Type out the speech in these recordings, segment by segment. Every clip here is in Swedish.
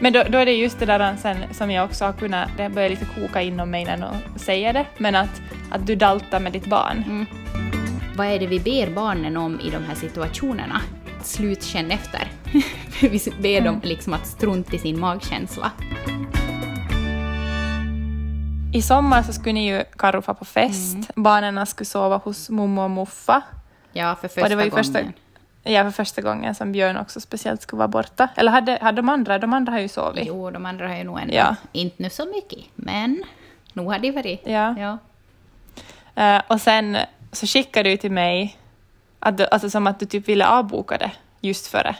Men då, då är det just det där sen som jag också har kunnat, det börjar lite koka inom mig när någon säger det, men att, att du daltar med ditt barn. Mm. Vad är det vi ber barnen om i de här situationerna? Slutkänn efter. vi ber dem liksom att strunta i sin magkänsla. I sommar så skulle ni ju Karo på fest. Mm. Barnen skulle sova hos mommo och muffa. Ja, för första gången. Första, ja, för första gången som Björn också speciellt skulle vara borta. Eller hade, hade de andra? De andra har ju sovit. Jo, de andra har ju nog ändå. Ja. Inte nu så mycket, men nog har de varit. Ja. ja. Uh, och sen så skickade du till mig, att du, alltså som att du typ ville avboka det just före.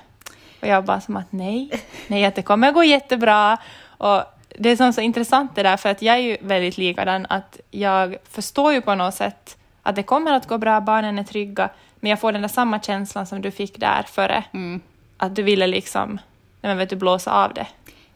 Och jag bara som att nej, nej, att det kommer gå jättebra. Och det är som så intressant det där, för att jag är ju väldigt likadan, att jag förstår ju på något sätt att det kommer att gå bra, barnen är trygga, men jag får den där samma känslan som du fick där före. Mm. Att du ville liksom, nej men vet du, blåsa av det.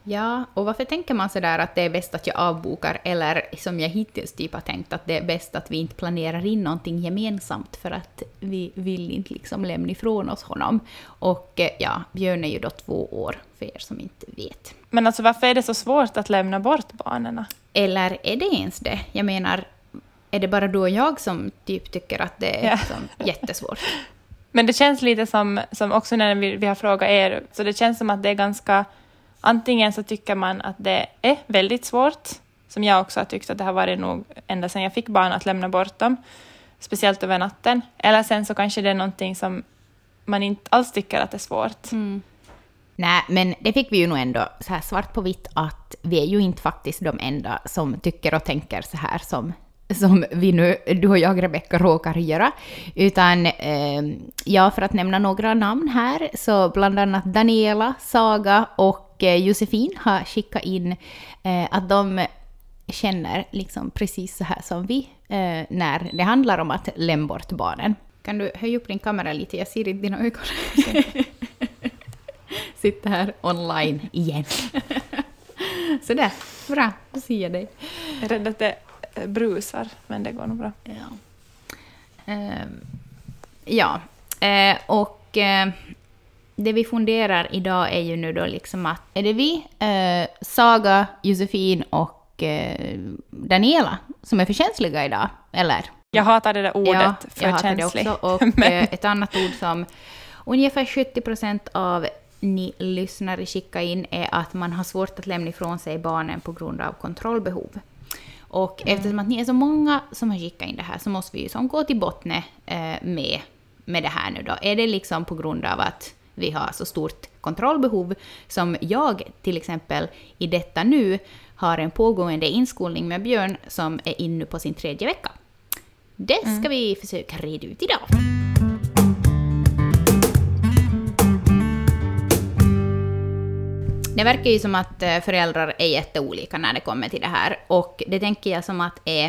Ja, och varför tänker man så där att det är bäst att jag avbokar, eller som jag hittills typ har tänkt att det är bäst att vi inte planerar in någonting gemensamt för att vi vill inte liksom lämna ifrån oss honom. Och eh, ja, Björn är ju då två år, för er som inte vet. Men alltså varför är det så svårt att lämna bort barnen? Eller är det ens det? Jag menar, är det bara du och jag som typ tycker att det är ja. liksom jättesvårt? Men det känns lite som, som också när vi, vi har frågat er, så det känns som att det är ganska Antingen så tycker man att det är väldigt svårt, som jag också har tyckt att det har varit nog ända sedan jag fick barn att lämna bort dem, speciellt över natten. Eller sen så kanske det är någonting som man inte alls tycker att det är svårt. Mm. Nej, men det fick vi ju nog ändå så här svart på vitt att vi är ju inte faktiskt de enda som tycker och tänker så här som som vi nu, du och jag Rebecka, råkar göra. Utan eh, ja, för att nämna några namn här, så bland annat Daniela, Saga och eh, Josefin har skickat in eh, att de känner liksom precis så här som vi eh, när det handlar om att lämna bort barnen. Kan du höja upp din kamera lite? Jag ser inte dina ögon. Sitter här online igen. Sådär, bra, då ser jag dig. Jag är rädd att det brusar, men det går nog bra. Ja, uh, ja. Uh, och uh, det vi funderar idag är ju nu då liksom att är det vi, eh, Saga, Josefin och Daniela som är för känsliga idag, eller? Jag hatar det där ordet, ja, för jag känslig. Det också. Och men... ett annat ord som ungefär 70 procent av ni lyssnare skickar in är att man har svårt att lämna ifrån sig barnen på grund av kontrollbehov. Och mm. eftersom att ni är så många som har skickat in det här så måste vi ju som gå till botten eh, med, med det här nu då. Är det liksom på grund av att vi har så stort kontrollbehov som jag till exempel i detta nu har en pågående inskolning med Björn som är inne på sin tredje vecka. Det ska mm. vi försöka reda ut idag. Det verkar ju som att eh, föräldrar är jätteolika när det kommer till det här. Och det tänker jag som att är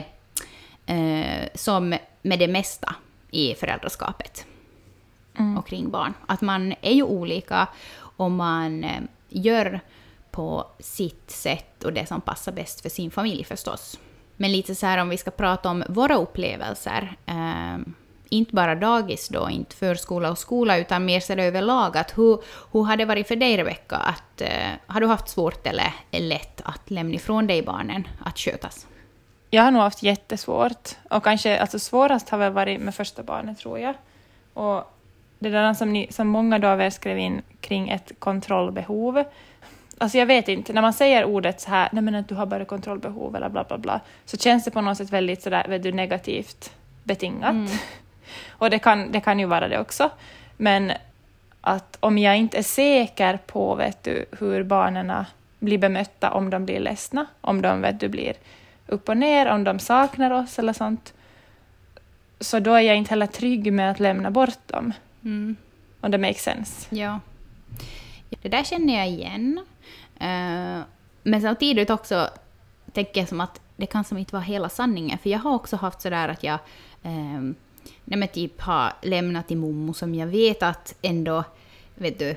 eh, som med det mesta i föräldraskapet mm. och kring barn. Att man är ju olika och man eh, gör på sitt sätt och det som passar bäst för sin familj förstås. Men lite så här om vi ska prata om våra upplevelser. Eh, inte bara dagis då, inte förskola och skola, utan mer så överlag. Att hur, hur har det varit för dig, Rebecka? Att, uh, har du haft svårt eller lätt att lämna ifrån dig barnen att skötas? Jag har nog haft jättesvårt. Och kanske alltså svårast har väl varit med första barnet, tror jag. Och det där som, ni, som många då av er skrev in kring ett kontrollbehov. Alltså jag vet inte, när man säger ordet så här, nej men att du har bara kontrollbehov eller bla bla bla, så känns det på något sätt väldigt sådär, vet du, negativt betingat. Mm. Och det kan, det kan ju vara det också. Men att om jag inte är säker på vet du, hur barnen blir bemötta om de blir ledsna, om de vet du, blir upp och ner, om de saknar oss eller sånt, så då är jag inte heller trygg med att lämna bort dem. Mm. Om det makes sense. Ja. Det där känner jag igen. Uh, men samtidigt också tänker jag som att det kan som inte vara hela sanningen, för jag har också haft sådär att jag um, nej men typ har lämnat till mommo som jag vet att ändå, vet du,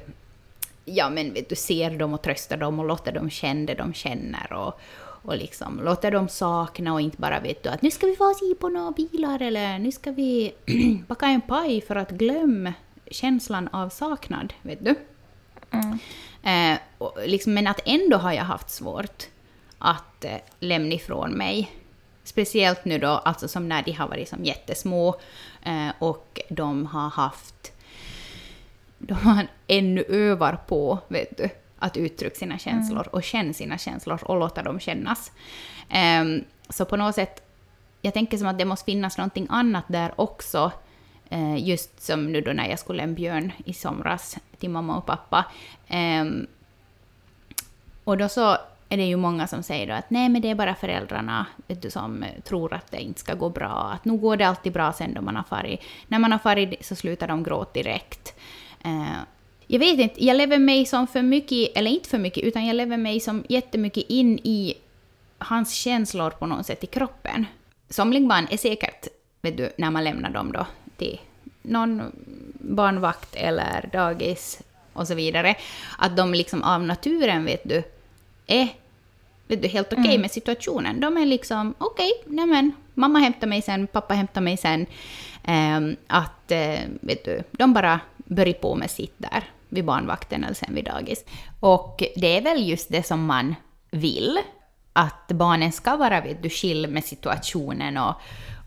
ja men vet du, ser dem och tröstar dem och låter dem känna det de känner och, och liksom låter dem sakna och inte bara vet du att nu ska vi få se på några bilar eller nu ska vi baka en paj för att glömma känslan av saknad, vet du. Mm. Eh, och liksom, men att ändå har jag haft svårt att eh, lämna ifrån mig. Speciellt nu då, alltså som när de har varit som jättesmå eh, och de har haft... De har ännu övar på, vet du, att uttrycka sina känslor och känna sina känslor och låta dem kännas. Ehm, så på något sätt, jag tänker som att det måste finnas någonting annat där också. Eh, just som nu då när jag skulle en björn i somras till mamma och pappa. Ehm, och då så är det ju många som säger då att nej men det är bara föräldrarna vet du, som tror att det inte ska gå bra. Att nu går det alltid bra sen då man har farit. När man har farit så slutar de gråta direkt. Eh, jag vet inte, jag lever mig som för mycket, eller inte för mycket, utan jag lever mig som jättemycket in i hans känslor på något sätt i kroppen. Somliga barn är säkert, vet du, när man lämnar dem då till någon barnvakt eller dagis och så vidare, att de liksom av naturen, vet du, är vet du, helt okej okay mm. med situationen. De är liksom okej, okay, men mamma hämtar mig sen, pappa hämtar mig sen. Um, att, uh, vet du, de bara börjar på med sitt där vid barnvakten eller sen vid dagis. Och det är väl just det som man vill, att barnen ska vara vet du, chill med situationen och,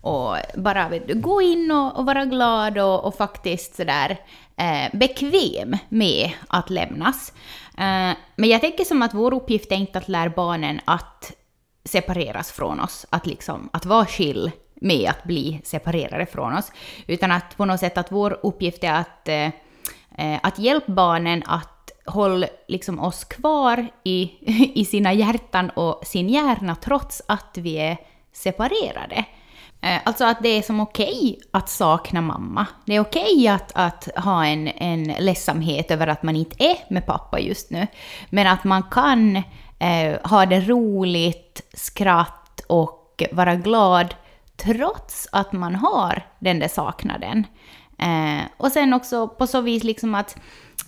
och bara vet du, gå in och, och vara glad och, och faktiskt sådär eh, bekväm med att lämnas. Eh, men jag tänker som att vår uppgift är inte att lära barnen att separeras från oss, att, liksom, att vara chill med att bli separerade från oss, utan att på något sätt att vår uppgift är att, eh, eh att hjälpa barnen att hålla liksom oss kvar i, i sina hjärtan och sin hjärna trots att vi är separerade. Eh, alltså att det är som okej okay att sakna mamma. Det är okej okay att, att ha en, en ledsamhet över att man inte är med pappa just nu. Men att man kan eh, ha det roligt, skratt och vara glad trots att man har den där saknaden. Eh, och sen också på så vis liksom att,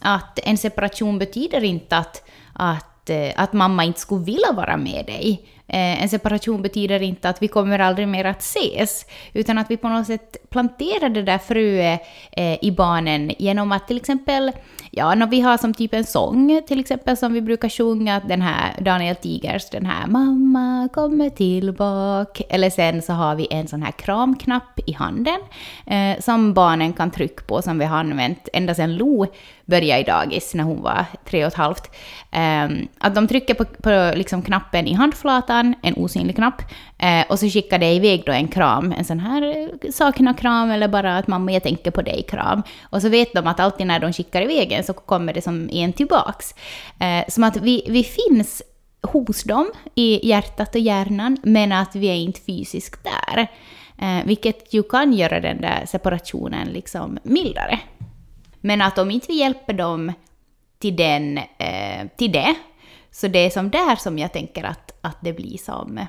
att en separation betyder inte att, att, eh, att mamma inte skulle vilja vara med dig. Eh, en separation betyder inte att vi kommer aldrig mer att ses, utan att vi på något sätt planterar det där fröet eh, i barnen genom att till exempel, ja, när vi har som typ en sång till exempel som vi brukar sjunga, den här Daniel Tigers, den här ”Mamma kommer tillbaka”, eller sen så har vi en sån här kramknapp i handen eh, som barnen kan trycka på, som vi har använt ända sedan Lo började i dagis när hon var tre och ett halvt. Eh, att de trycker på, på liksom knappen i handflatan, en osynlig knapp, Eh, och så skickar det iväg då en kram, en sån här eh, sakna-kram eller bara att mamma jag tänker på dig-kram. Och så vet de att alltid när de skickar iväg en så kommer det som en tillbaks. Eh, som att vi, vi finns hos dem i hjärtat och hjärnan, men att vi är inte fysiskt där. Eh, vilket ju kan göra den där separationen liksom mildare. Men att om inte vi hjälper dem till, den, eh, till det, så det är som där som jag tänker att, att det blir som eh,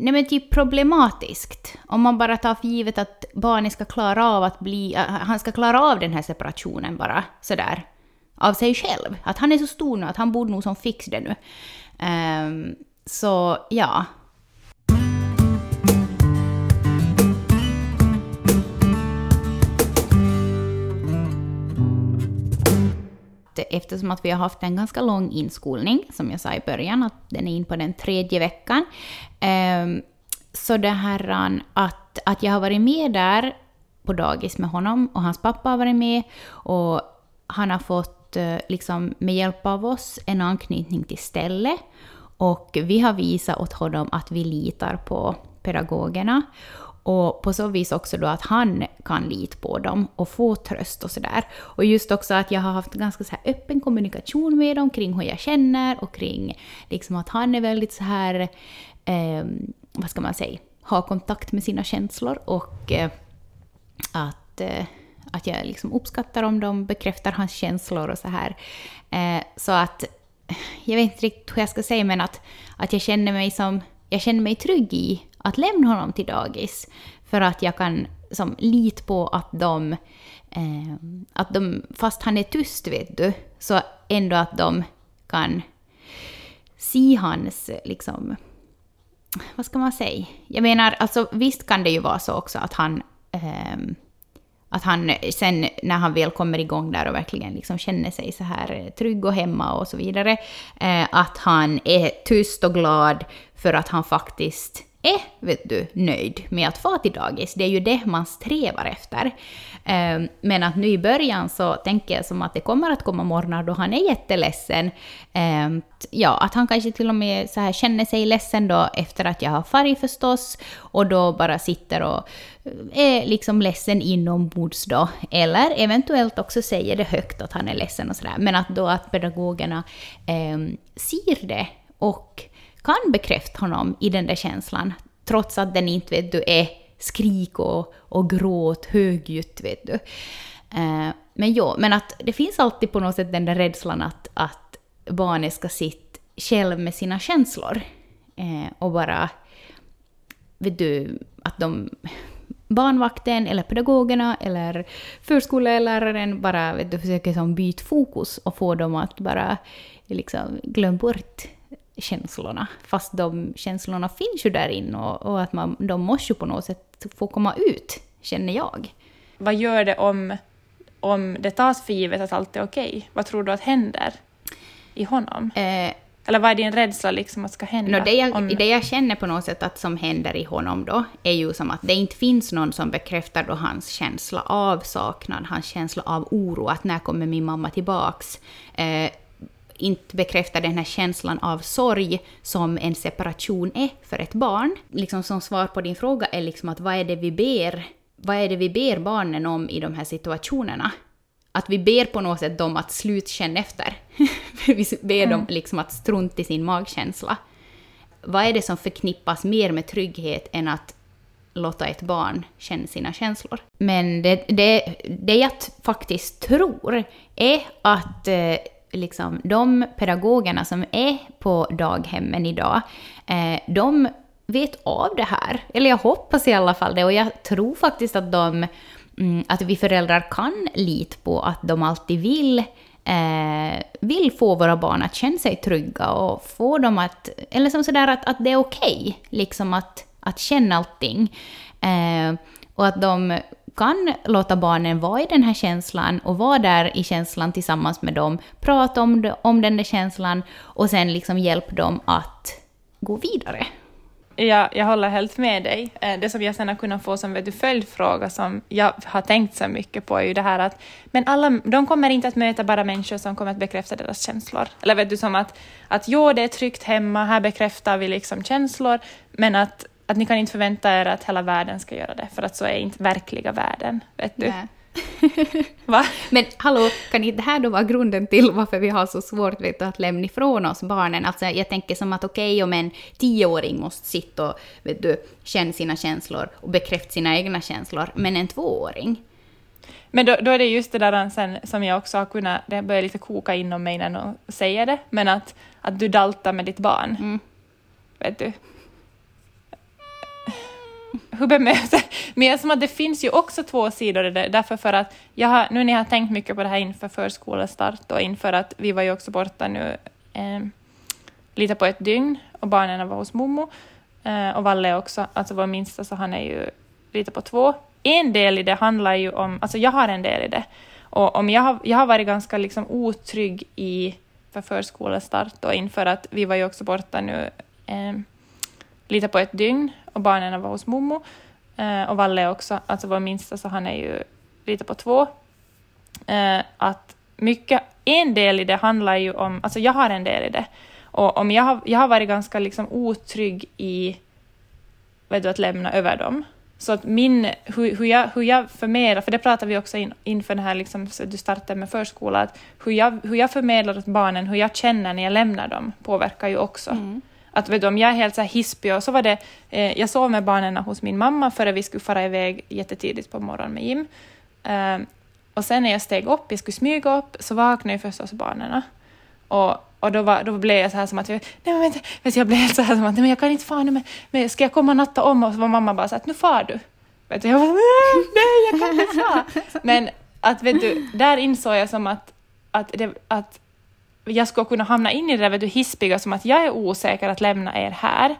nej men typ problematiskt. Om man bara tar för givet att barnet ska klara av att bli, eh, han ska klara av den här separationen bara sådär av sig själv. Att han är så stor nu att han borde nog som fix det nu. Um, så ja, eftersom att vi har haft en ganska lång inskolning, som jag sa i början, att den är in på den tredje veckan. Ehm, så det här att, att jag har varit med där på dagis med honom och hans pappa har varit med och han har fått, eh, liksom, med hjälp av oss, en anknytning till stället. Och vi har visat åt honom att vi litar på pedagogerna. Och på så vis också då att han kan lita på dem och få tröst och sådär. Och just också att jag har haft ganska så här öppen kommunikation med dem kring hur jag känner och kring liksom att han är väldigt så här, eh, vad ska man säga, har kontakt med sina känslor och eh, att, eh, att jag liksom uppskattar om de bekräftar hans känslor och så här. Eh, så att, jag vet inte riktigt hur jag ska säga men att, att jag känner mig som, jag känner mig trygg i att lämna honom till dagis. För att jag kan som, lita på att de, eh, att de, fast han är tyst vet du, så ändå att de kan se hans, liksom, vad ska man säga? Jag menar, alltså visst kan det ju vara så också att han, eh, att han sen när han väl kommer igång där och verkligen liksom känner sig så här eh, trygg och hemma och så vidare, eh, att han är tyst och glad för att han faktiskt är vet du, nöjd med att få till dagis. Det är ju det man strävar efter. Ehm, men att nu i början så tänker jag som att det kommer att komma morgnar då han är jätteledsen. Ehm, ja, att han kanske till och med så här känner sig ledsen då efter att jag har färg förstås och då bara sitter och eh, är liksom ledsen inombords då. Eller eventuellt också säger det högt att han är ledsen och sådär. Men att då att pedagogerna eh, ser det och kan bekräfta honom i den där känslan, trots att den inte vet du, är skrik och, och gråt högljutt. Vet du. Eh, men ja, men att det finns alltid på något sätt den där rädslan att, att barnet ska sitta själv med sina känslor eh, och bara, vet du, att de barnvakten eller pedagogerna eller förskolläraren bara vet du, försöker som byta fokus och få dem att bara liksom glömma bort känslorna. Fast de känslorna finns ju där inne och, och, att man, de måste ju på något sätt få komma ut, känner jag. Vad gör det om, om det tas för givet att allt är okej? Okay? Vad tror du att händer i honom? Eh, Eller vad är din rädsla liksom att ska hända? No, det, jag, om... det jag känner på något sätt att som händer i honom då är ju som att det inte finns någon som bekräftar då hans känsla av saknad, hans känsla av oro, att när kommer min mamma tillbaks? Eh, inte bekräftar den här känslan av sorg som en separation är för ett barn. Liksom som svar på din fråga är liksom att vad är det vi ber, vad är det vi ber barnen om i de här situationerna? Att vi ber på något sätt dem att slutkänna efter. vi ber mm. dem liksom att strunta i sin magkänsla. Vad är det som förknippas mer med trygghet än att låta ett barn känna sina känslor. Men det, det, det jag faktiskt tror är att eh, liksom, de pedagogerna som är på daghemmen idag, eh, de vet av det här. Eller jag hoppas i alla fall det. Och jag tror faktiskt att, de, mm, att vi föräldrar kan lita på att de alltid vill eh, vill få våra barn att känna sig trygga och få dem att, eller som sådär att, att det är okej, okay, liksom att, att känna allting. Eh, och att de kan låta barnen vara i den här känslan och vara där i känslan tillsammans med dem, prata om, det, om den där känslan och sen liksom hjälpa dem att gå vidare. Ja, jag håller helt med dig. Eh, det som jag sen har kunnat få som vet du, följdfråga som jag har tänkt så mycket på är ju det här att men alla, de kommer inte att möta bara människor som kommer att bekräfta deras känslor. Eller vet du, som att, att jo, det är tryggt hemma, här bekräftar vi liksom känslor, men att att ni kan inte förvänta er att hela världen ska göra det, för att så är inte verkliga världen. Vet du? Va? Men hallå, kan inte det här då vara grunden till varför vi har så svårt vet du, att lämna ifrån oss barnen? Alltså jag tänker som att okej okay, om en tioåring måste sitta och vet du, känna sina känslor och bekräfta sina egna känslor, men en tvååring? Men då, då är det just det där sen, som jag också har kunnat, det börjar lite koka inom mig när någon säger det, men att, att du daltar med ditt barn. Mm. Vet du? Hur bemöter... Men som att det finns ju också två sidor i det, därför för att jag har, nu när jag har tänkt mycket på det här inför förskolestart och inför att vi var ju också borta nu eh, lite på ett dygn och barnen var hos mommo eh, och Valle också, alltså vår minsta, så han är ju lite på två. En del i det handlar ju om, alltså jag har en del i det, och om jag har, jag har varit ganska liksom otrygg i för förskolestart och inför att vi var ju också borta nu eh, lite på ett dygn och barnen var hos mommo. Eh, och Valle också, alltså vår minsta, så han är ju lite på två. Eh, att mycket, en del i det handlar ju om, alltså jag har en del i det, och om jag har, jag har varit ganska liksom otrygg i vet du, att lämna över dem. Så att min, hur, hur, jag, hur jag förmedlar, för det pratar vi också in, inför den här, liksom, så du startade med förskola, att hur jag, hur jag förmedlar åt barnen, hur jag känner när jag lämnar dem, påverkar ju också. Mm. Att vet du, om jag är helt så här hispig och så var det, eh, jag sov med barnen hos min mamma före vi skulle fara iväg jättetidigt på morgonen med Jim. Eh, och sen när jag steg upp, jag skulle smyga upp, så vaknade ju förstås barnen. Och, och då, var, då blev jag så här som att, nej men vänta, vet, jag blev helt så här som att, nej men jag kan inte fara nu, men, men ska jag komma och natta om? Och så var mamma bara så att nu far du. Vet du, jag var nej jag kan inte fara. Men att vet du, där insåg jag som att, att, det, att jag skulle kunna hamna in i det där du, hispiga som att jag är osäker att lämna er här.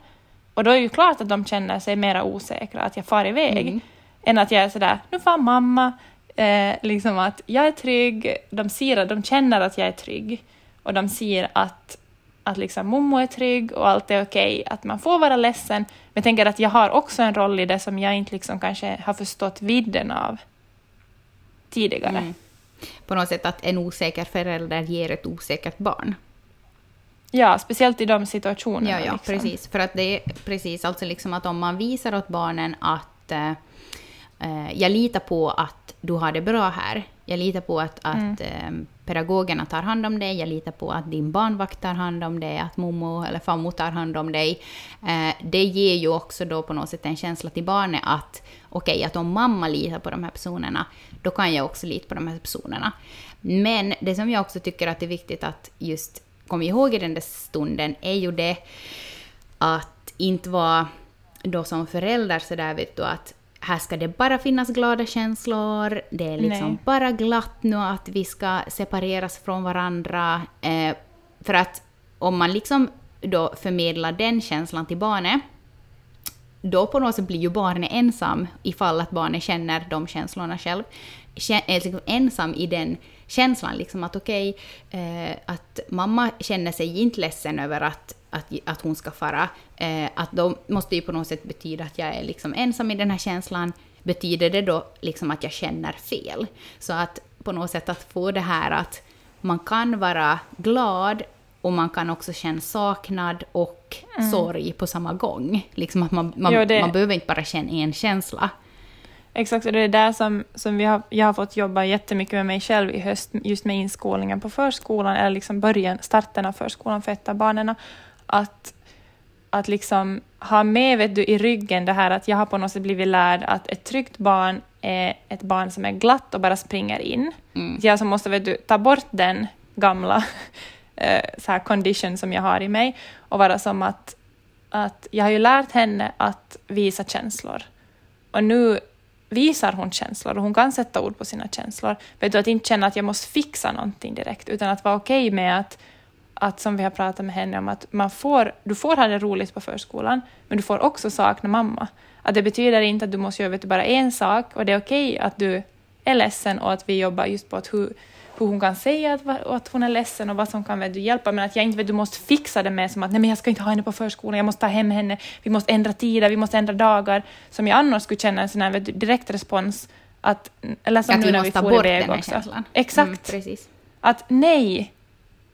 Och då är det ju klart att de känner sig mera osäkra att jag far iväg, mm. än att jag är sådär, nu far mamma, Eh, liksom att jag är trygg, de, ser, de känner att jag är trygg och de ser att, att liksom mommo är trygg och allt är okej, okay, att man får vara ledsen. Men jag tänker att jag har också en roll i det som jag inte liksom kanske har förstått vidden av tidigare. Mm. På något sätt att en osäker förälder ger ett osäkert barn. Ja, speciellt i de situationerna. Ja, ja liksom. precis. För att det är precis alltså liksom att om man visar åt barnen att eh, eh, jag litar på att du har det bra här. Jag litar på att, att mm. eh, pedagogerna tar hand om dig. Jag litar på att din barnvakt tar hand om dig. Att mommo eller farmor tar hand om dig. Eh, det ger ju också då på något sätt en känsla till barnet att okej, okay, att om mamma litar på de här personerna, då kan jag också lita på de här personerna. Men det som jag också tycker att det är viktigt att just komma ihåg i den där stunden är ju det att inte vara då som förälder så där vet du att här ska det bara finnas glada känslor, det är liksom Nej. bara glatt nu att vi ska separeras från varandra. Eh, för att om man liksom då förmedlar den känslan till barnet, då på något sätt blir ju barnet ensam ifall att barnet känner de känslorna själv. Är liksom ensam i den känslan, liksom att okej, okay, eh, att mamma känner sig inte ledsen över att att, att hon ska fara, eh, att då måste ju på något sätt betyda att jag är liksom ensam i den här känslan. Betyder det då liksom att jag känner fel? Så att på något sätt att få det här att man kan vara glad och man kan också känna saknad och mm. sorg på samma gång. Liksom att man, man, jo, det... man behöver inte bara känna en känsla. Exakt, och det är där som, som vi har, jag har fått jobba jättemycket med mig själv i höst, just med inskolningen på förskolan, eller liksom början, starten av förskolan för ett av barnen att, att liksom ha med vet du, i ryggen det här att jag har på något sätt blivit lärd att ett tryggt barn är ett barn som är glatt och bara springer in. Mm. Jag som måste vet du, ta bort den gamla eh, så här condition som jag har i mig och vara som att, att jag har ju lärt henne att visa känslor. Och nu visar hon känslor och hon kan sätta ord på sina känslor. Vet du, att inte känna att jag måste fixa någonting direkt, utan att vara okej okay med att att som vi har pratat med henne om, att man får, du får ha det roligt på förskolan, men du får också sakna mamma. Att det betyder inte att du måste göra bara en sak och det är okej att du är ledsen och att vi jobbar just på att hur, hur hon kan säga att, att hon är ledsen och vad som kan du hjälpa, men att jag inte vet, du måste fixa det med som att nej men jag ska inte ha henne på förskolan, jag måste ta hem henne, vi måste ändra tider, vi måste ändra dagar, som jag annars skulle känna en sån här direkt respons att, eller som att nu när vi får iväg också. Känslan. Exakt. Mm, precis. Att nej,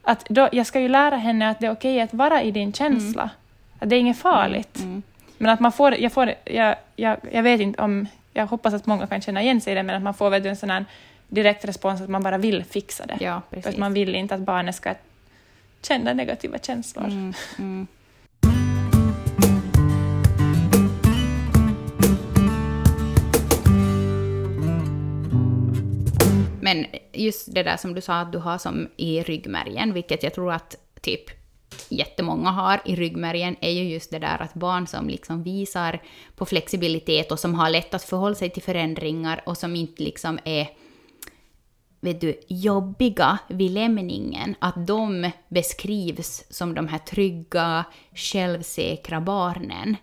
att då, jag ska ju lära henne att det är okej att vara i din känsla. Mm. Att det är inget farligt. Mm. mm. Men att man får, jag, får jag, jag, jag vet inte om, jag hoppas att många kan känna igen sig i det, men att man får väl en sån här direkt respons att man bara vill fixa det. Ja, För att man vill inte att barnet ska känna negativa känslor. Mm, Men just det där som du sa att du har som i ryggmärgen, vilket jag tror att typ jättemånga har i ryggmärgen, är ju just det där att barn som liksom visar på flexibilitet och som har lätt att förhålla sig till förändringar och som inte liksom är vet du, jobbiga vid lämningen, att de beskrivs som de här trygga, självsäkra barnen.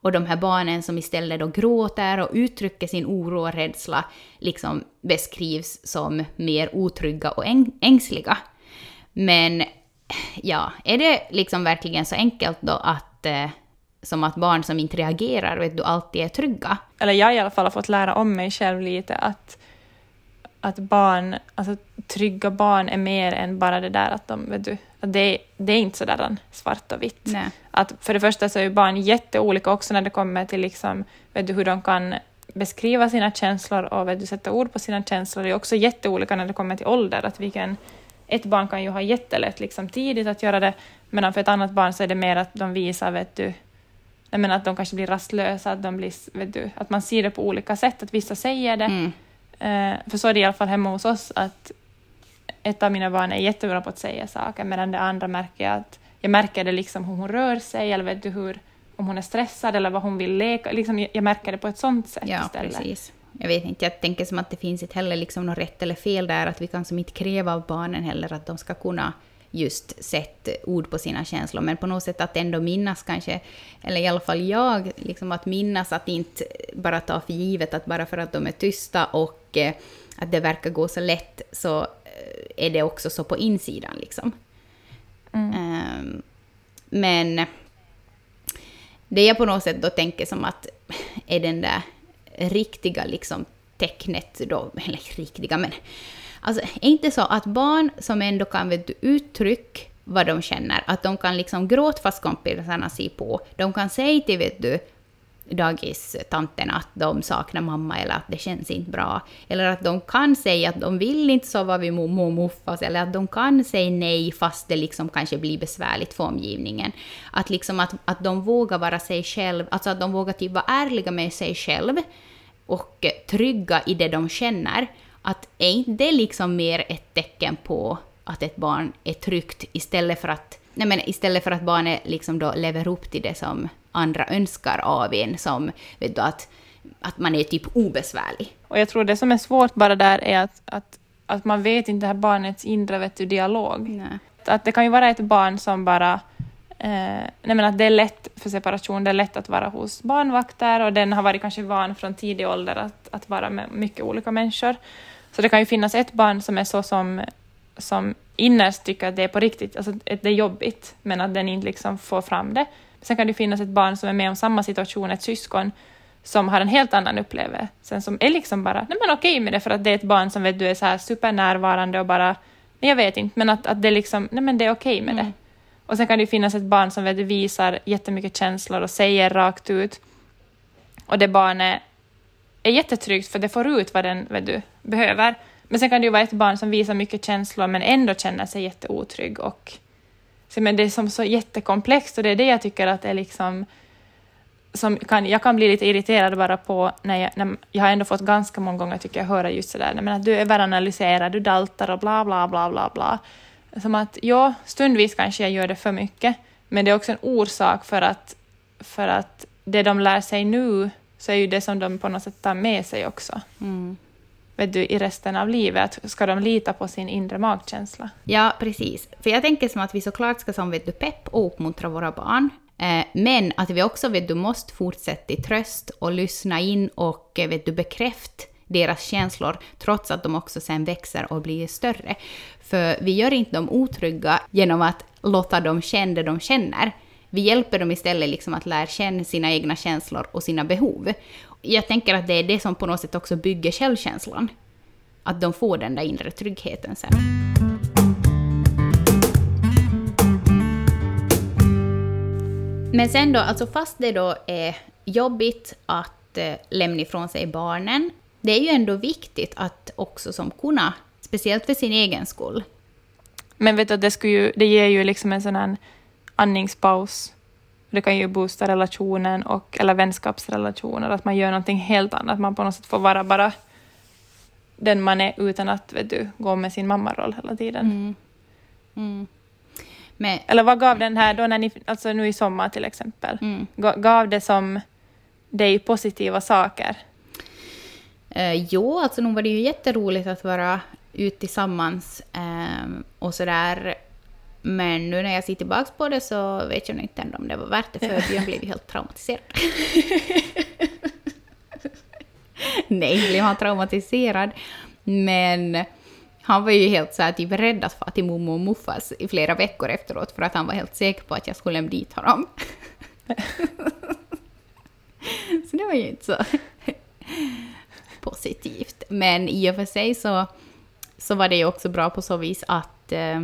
Och de här barnen som istället då gråter och uttrycker sin oro och rädsla liksom beskrivs som mer otrygga och äng ängsliga. Men ja, är det liksom verkligen så enkelt då att eh, som att barn som inte reagerar vet du, alltid är trygga? Eller jag i alla fall har fått lära om mig själv lite att att barn, alltså trygga barn är mer än bara det där att de, vet du, att det, det är inte sådär svart och vitt. Nej. Att för det första så är barn jätteolika också när det kommer till liksom, vet du, hur de kan beskriva sina känslor och vet du, sätta ord på sina känslor. Det är också jätteolika när det kommer till ålder. Att vi kan, ett barn kan ju ha jättelätt liksom, tidigt att göra det, medan för ett annat barn så är det mer att de visar, vet du, jag menar, att de kanske blir rastlösa, att, de blir, vet du, att man ser det på olika sätt, att vissa säger det. Mm. Eh, för så är det i alla fall hemma hos oss, att ett av mina barn är jättebra på att säga saker, medan det andra märker jag att jag märker det liksom hur hon rör sig, eller vet du hur, om hon är stressad eller vad hon vill leka. Liksom, jag märker det på ett sånt sätt ja, istället. Precis. Jag vet inte, jag tänker som att det finns inte heller liksom något rätt eller fel där, att vi kan som inte kräva av barnen heller att de ska kunna just sätta ord på sina känslor, men på något sätt att ändå minnas kanske, eller i alla fall jag, liksom att minnas att inte bara ta för givet att bara för att de är tysta och och eh, att det verkar gå så lätt så eh, är det också så på insidan liksom. Mm. Ehm, men det jag på något sätt då tänker som att är den där riktiga liksom tecknet då, eller riktiga men alltså är inte så att barn som ändå kan vet du, uttrycka vad de känner, att de kan liksom gråta fast kompisarna ser på, de kan säga till vet du dagistanten att de saknar mamma eller att det känns inte bra. Eller att de kan säga att de vill inte sova vid mormor och muffas, eller att de kan säga nej fast det liksom kanske blir besvärligt för omgivningen. Att, liksom att, att de vågar vara sig själv, alltså att de vågar typ vara ärliga med sig själv och trygga i det de känner. Att är inte det liksom mer ett tecken på att ett barn är tryggt istället för att, nej men istället för att barnet liksom då lever upp till det som andra önskar av en, som vet du, att, att man är typ obesvärlig. Och jag tror det som är svårt bara där är att, att, att man vet inte det här barnets inre vet du, dialog. Nej. Att det kan ju vara ett barn som bara Eh, nej men att det är lätt för separation, det är lätt att vara hos barnvakter och den har varit kanske van från tidig ålder att, att vara med mycket olika människor. Så det kan ju finnas ett barn som är så som, som innerst tycker att det är på riktigt, alltså att det är jobbigt, men att den inte liksom får fram det. Sen kan det finnas ett barn som är med om samma situation, ett syskon, som har en helt annan upplevelse, sen som är liksom bara nej men okej med det för att det är ett barn som vet du är så här supernärvarande och bara, nej jag vet inte, men att, att det liksom, nej men det är okej med Mm. det. Och sen kan det finnas ett barn som vet, du, visar jättemycket känslor och säger rakt ut. Och det barnet är jättetryggt för det får ut vad den vet du, behöver. Men sen kan det ju vara ett barn som visar mycket känslor men ändå känner sig jätteotrygg. Och, så, men det är som så jättekomplext och det är det jag tycker att det är liksom... Som kan, jag kan bli lite irriterad bara på när jag, när jag har ändå fått ganska många gånger tycker jag höra just sådär, men att du överanalyserar, du daltar och bla bla bla bla bla. Som att ja, stundvis kanske jag gör det för mycket, men det är också en orsak för att, för att det de lär sig nu så är ju det som de på något sätt tar med sig också. Mm. Vet du, i resten av livet. Ska de lita på sin inre magkänsla? Ja, precis. För jag tänker som att vi såklart ska som vet du, pepp och uppmuntra våra barn. Eh, men att vi också vet du, måste fortsätta i tröst och lyssna in och eh, vet du, bekräfta deras känslor trots att de också sen växer och blir större. För vi gör inte dem otrygga genom att låta dem känna det de känner. Vi hjälper dem istället liksom att lära känna sina egna känslor och sina behov. Jag tänker att det är det som på något sätt också bygger självkänslan. Att de får den där inre tryggheten sen. Men sen då, alltså fast det då är jobbigt att eh, lämna ifrån sig barnen, det är ju ändå viktigt att också som kunna, speciellt för sin egen skull, Men vet du, det, skulle ju, det ger ju liksom en sån här andningspaus. Det kan ju boosta relationen och, eller vänskapsrelationer, att man gör någonting helt annat. Man på något sätt får vara bara den man är utan att vet du, gå med sin mammaroll hela tiden. Mm. Mm. Men, Eller vad gav den här, då när ni, alltså nu i sommar till exempel, mm. Ga- gav det som dig positiva saker? Eh, jo, alltså nog var det ju jätteroligt att vara ute tillsammans ehm, och sådär. Men nu när jag ser tillbaka på det så vet jag inte ändå om det var värt det, för jag blev ju helt traumatiserad. Nej, blev han traumatiserad. Men han var ju helt så här, typ rädd att fara till mormor och muffas i flera veckor efteråt för att han var helt säker på att jag skulle lämna dit honom. så det var ju inte så positivt. Men i och för sig så, så var det ju också bra på så vis att eh,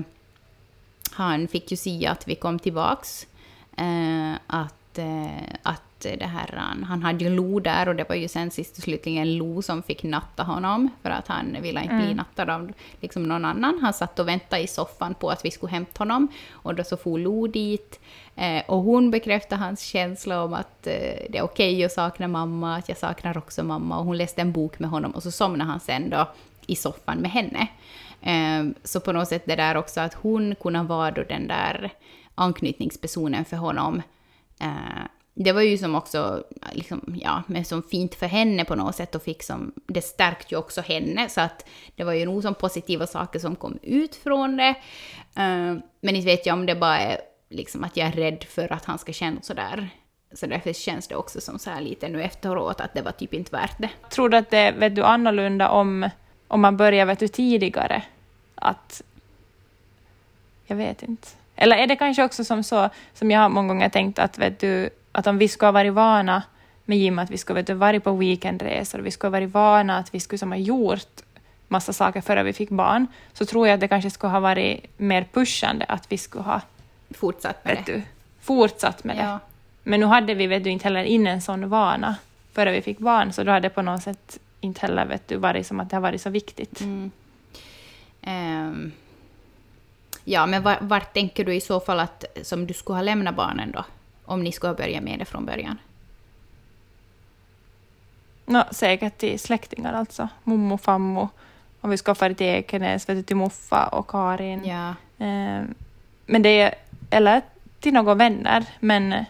han fick ju se att vi kom tillbaks. Eh, att, eh, att det här, han, han hade ju Lo där och det var ju sen sist och slutligen Lo som fick natta honom för att han ville inte bli Mm. nattad av liksom någon annan. Han satt och väntade i soffan på att vi skulle hämta honom och då så for Lo dit eh, och hon bekräftade hans känsla om att eh, det är okej att sakna mamma, att jag saknar också mamma och hon läste en bok med honom och så somnade han sen då i soffan med henne. Ehm, så på något sätt det där också att hon kunde vara då den där anknytningspersonen för honom. Ehm, det var ju som också, liksom, ja, men som fint för henne på något sätt och fick som, det stärkte ju också henne så att det var ju nog som positiva saker som kom ut från det. Ehm, men inte vet jag om det bara är liksom att jag är rädd för att han ska känna sådär Så därför känns det också som så här lite nu efteråt att det var typ inte värt det. Tror du att det är vet du, annorlunda om, om man börjar vet du, tidigare? Att... Jag vet inte. Eller är det kanske också som så, som jag har många gånger tänkt att, vet du, att om vi skulle ha varit vana med Jim att vi skulle vet du, varit på weekendresor, vi skulle ha varit vana att vi skulle som ha gjort massa saker före vi fick barn, så tror jag att det kanske skulle ha varit mer pushande att vi skulle ha Fortsatt med vet det. du, fortsatt med det. Ja. Men nu hade vi vet du, inte heller in en sån vana före vi fick barn, så då hade det på något sätt inte heller vet du, varit som att det har varit så viktigt. Mm. Ehm, ja, men var, vart tänker du i så fall att som du skulle ha lämnat barnen då? Om ni skulle ha börjat med det från början? Nå, säkert till släktingar alltså, mommo, fammo. Om vi ska fara till Ekenäs, vet du, till Muffa och Karin. Ja. Eh, men det är, eller till några vänner, men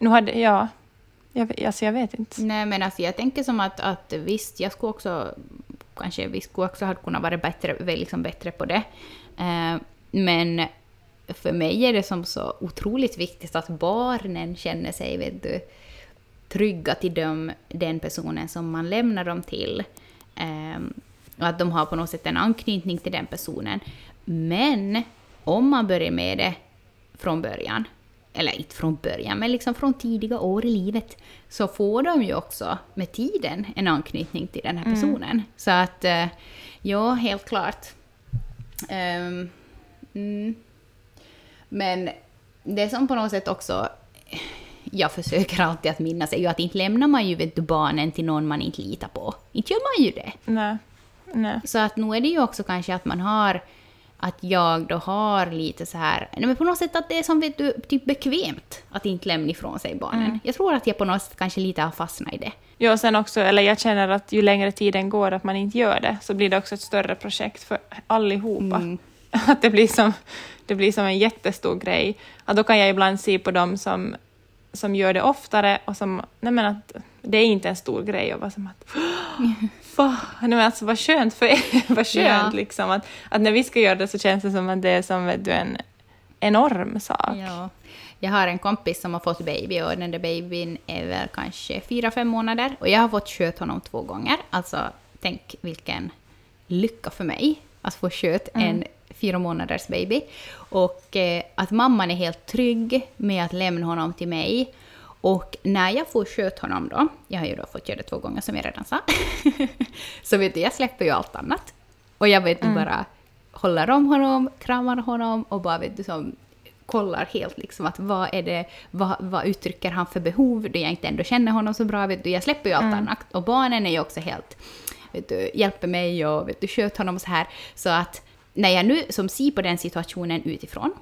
nu hade, ja, jag, alltså jag vet inte. Nej, men alltså jag tänker som att, att visst, jag skulle också kanske vi skulle också ha kunnat vara bättre, liksom bättre på det. Eh, men för mig är det som så otroligt viktigt att barnen känner sig vet du, trygga till dem, den personen som man lämnar dem till. Eh, och att de har på något sätt en anknytning till den personen. Men om man börjar med det från början, eller inte från början, men liksom från tidiga år i livet, så får de ju också med tiden en anknytning till den här personen. Så att, eh, ja, helt klart. Ehm, mm. Men det som på något sätt också jag försöker alltid att minnas är ju att inte lämnar man ju vet du, barnen till någon man inte litar på. Inte gör man ju det. Nej. Nej. Så att nu är det ju också kanske att man har, att jag då har lite så här, nej men på något sätt att det är som vet du, typ bekvämt att inte lämna ifrån sig barnen. Mm. Jag tror att jag på något sätt kanske lite har fastnat i det. Ja, och sen också, eller jag känner att ju längre tiden går att man inte gör det, så blir det också ett större projekt för allihopa. Mm. Att det blir, som, det blir som en jättestor grej. Att då kan jag ibland se på dem som, som gör det oftare och som, nej men att det är inte en stor grej och vara som att Fan, nej men alltså vad skönt för er, vad skönt Ja. liksom. Att, att när vi ska göra det så känns det som att det är som du, en enorm sak. Ja. Jag har en kompis som har fått baby och den där babyn är väl kanske fyra, fem månader. Och jag har fått sköta honom två gånger. Alltså, tänk vilken lycka för mig att få sköt en fyra månaders baby. Och eh, att mamman är helt trygg med att lämna honom till mig. Och när jag får sköt honom då, jag har ju då fått göra det två gånger som jag redan sa, så vet du, jag släpper ju allt annat. Och jag vet du bara håller om honom, kramar honom och bara vet du som kollar helt liksom att vad är det, vad, vad uttrycker han för behov då jag inte ändå känner honom så bra, vet du, jag släpper ju allt annat. Och barnen är ju också helt, vet du, hjälper mig och vet du, sköter honom så här. Så att när jag nu som ser på den situationen utifrån,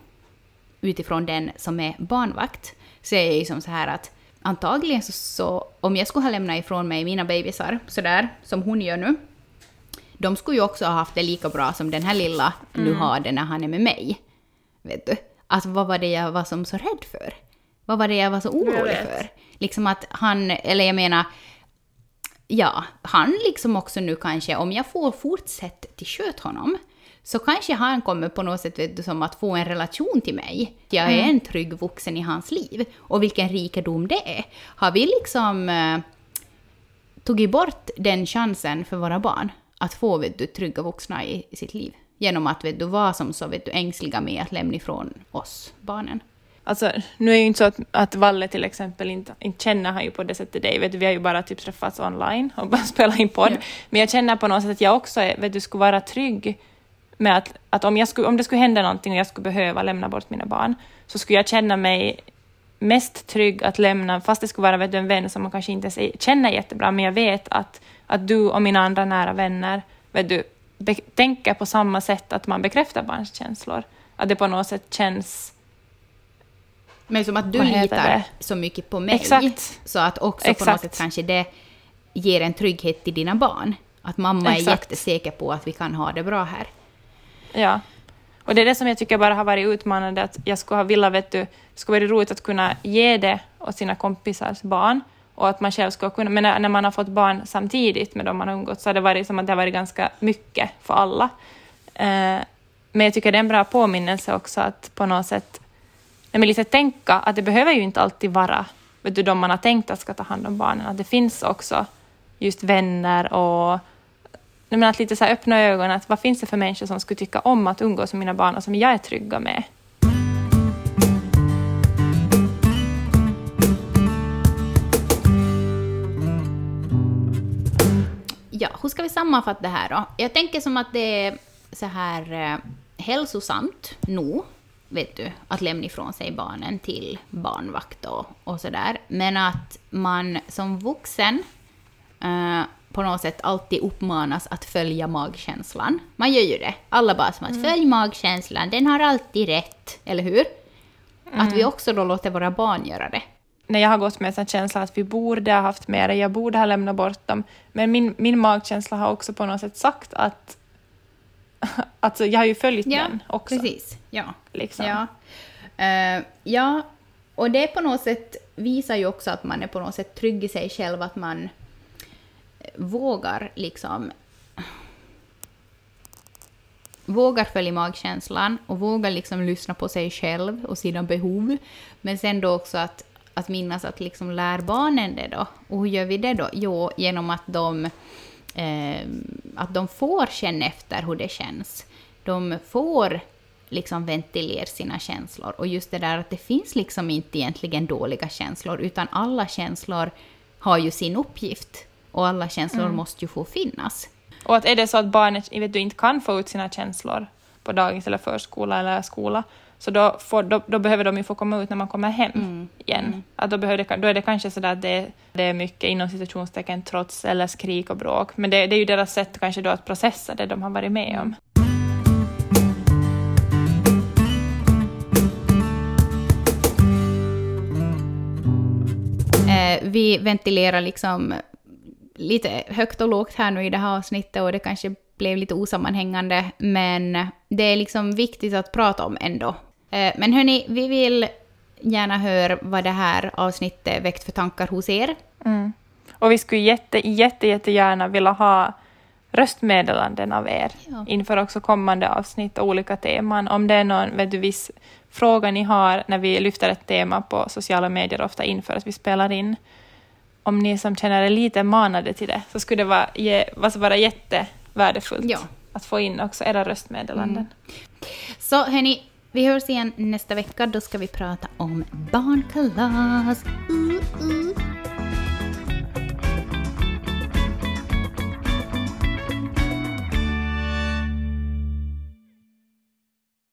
utifrån den som är barnvakt, så är jag ju som så här att antagligen så, så om jag skulle ha lämnat ifrån mig mina bebisar sådär som hon gör nu, de skulle ju också ha haft det lika bra som den här lilla nu har det när han är med mig. Vet du? Alltså vad var det jag var som så rädd för? Vad var det jag var så orolig för? Liksom att han, eller jag menar, ja, han liksom också nu kanske, om jag får fortsätta till sköt honom, så kanske han kommer på något sätt vet du, som att få en relation till mig. Jag är en trygg vuxen i hans liv. Och vilken rikedom det är. Har vi liksom eh, tagit bort den chansen för våra barn att få vet du, trygga vuxna i, i sitt liv? Genom att vet du, vara som så vet du, ängsliga med att lämna ifrån oss, barnen. Alltså, nu är ju inte så att, att Valle till exempel inte, inte känner han ju på det sättet dig, vet du, vi har ju bara typ träffats online och bara spelat in podd. Ja. Men jag känner på något sätt att jag också är, vet du, skulle vara trygg med att, att om, jag skulle, om det skulle hända någonting och jag skulle behöva lämna bort mina barn, så skulle jag känna mig mest trygg att lämna, fast det skulle vara vet du, en vän som man kanske inte ens är- känner jättebra, men jag vet att, att du och mina andra nära vänner vet du, tänker på samma sätt att man bekräftar barns känslor. Att det på något sätt känns Men som att du litar det? så mycket på mig. Exakt. Så att också på något Exakt. sätt kanske det ger en trygghet till dina barn. Att mamma är Exakt. jättesäker på att vi kan ha det bra här. Ja. Och det är det som jag tycker bara har varit utmanande, att jag skulle ha velat, vet du, det skulle varit roligt att kunna ge det åt sina kompisars barn, och att man själv skulle kunna, men när, när man har fått barn samtidigt med dem man har umgåtts, så har det varit som att det har varit ganska mycket för alla. Eh, men jag tycker det är en bra påminnelse också att på något sätt men lite tänka att det behöver ju inte alltid vara vet du, de man har tänkt att ska ta hand om barnen, att det finns också just vänner och men att lite så öppna ögonen, att vad finns det för människor som skulle tycka om att umgås med mina barn och som jag är trygga med? Ja, hur ska vi sammanfatta det här då? Jag tänker som att det är så här eh, hälsosamt nog, vet du, att lämna ifrån sig barnen till barnvakt och, och sådär. Men att man som vuxen eh, på något sätt alltid uppmanas att följa magkänslan. Man gör ju det. Alla bara som att mm. följ magkänslan, den har alltid rätt, eller hur? Mm. Att vi också då låter våra barn göra det när jag har gått med en känsla att vi borde ha haft mer, jag borde ha lämnat bort dem. Men min, min magkänsla har också på något sätt sagt att alltså, jag har ju följt ja, den också. Precis. Ja, liksom. ja. Uh, ja, och det på något sätt visar ju också att man är på något sätt trygg i sig själv, att man vågar liksom vågar följa magkänslan och vågar liksom lyssna på sig själv och sina behov. Men sen då också att att minnas att liksom lär barnen det då. Och hur gör vi det då? Jo, genom att de, eh, att de får känna efter hur det känns. De får liksom ventilera sina känslor. Och just det där att det finns liksom inte egentligen dåliga känslor, utan alla känslor har ju sin uppgift. Och alla känslor mm. måste ju få finnas. Och att är det så att barnet vet du, inte kan få ut sina känslor på dagis eller förskola eller skola, så då, får, då, då, behöver de ju få komma ut när man kommer hem mm. igen. Mm. Att då, behöver då är det kanske så att det, det är mycket inom situationstecken trots eller skrik och bråk. Men det, det, är ju deras sätt kanske då att processa det de har varit med om. Eh, vi ventilerar liksom lite högt och lågt här nu i det här avsnittet och det kanske blev lite osammanhängande, men det är liksom viktigt att prata om ändå Eh, men hörni, vi vill gärna höra vad det här avsnittet väckt för tankar hos er. Mm. Och vi skulle jätte, jätte, jättegärna vilja ha röstmeddelanden av er ja. inför också kommande avsnitt och olika teman. Om det är någon vet du, viss fråga ni har när vi lyfter ett tema på sociala medier, ofta inför att vi spelar in. Om ni som känner er lite manade till det, så skulle det vara, ge, vara jättevärdefullt ja. att få in också era röstmeddelanden. Mm. Så hörni, vi hörs igen nästa vecka. Då ska vi prata om barnkalas.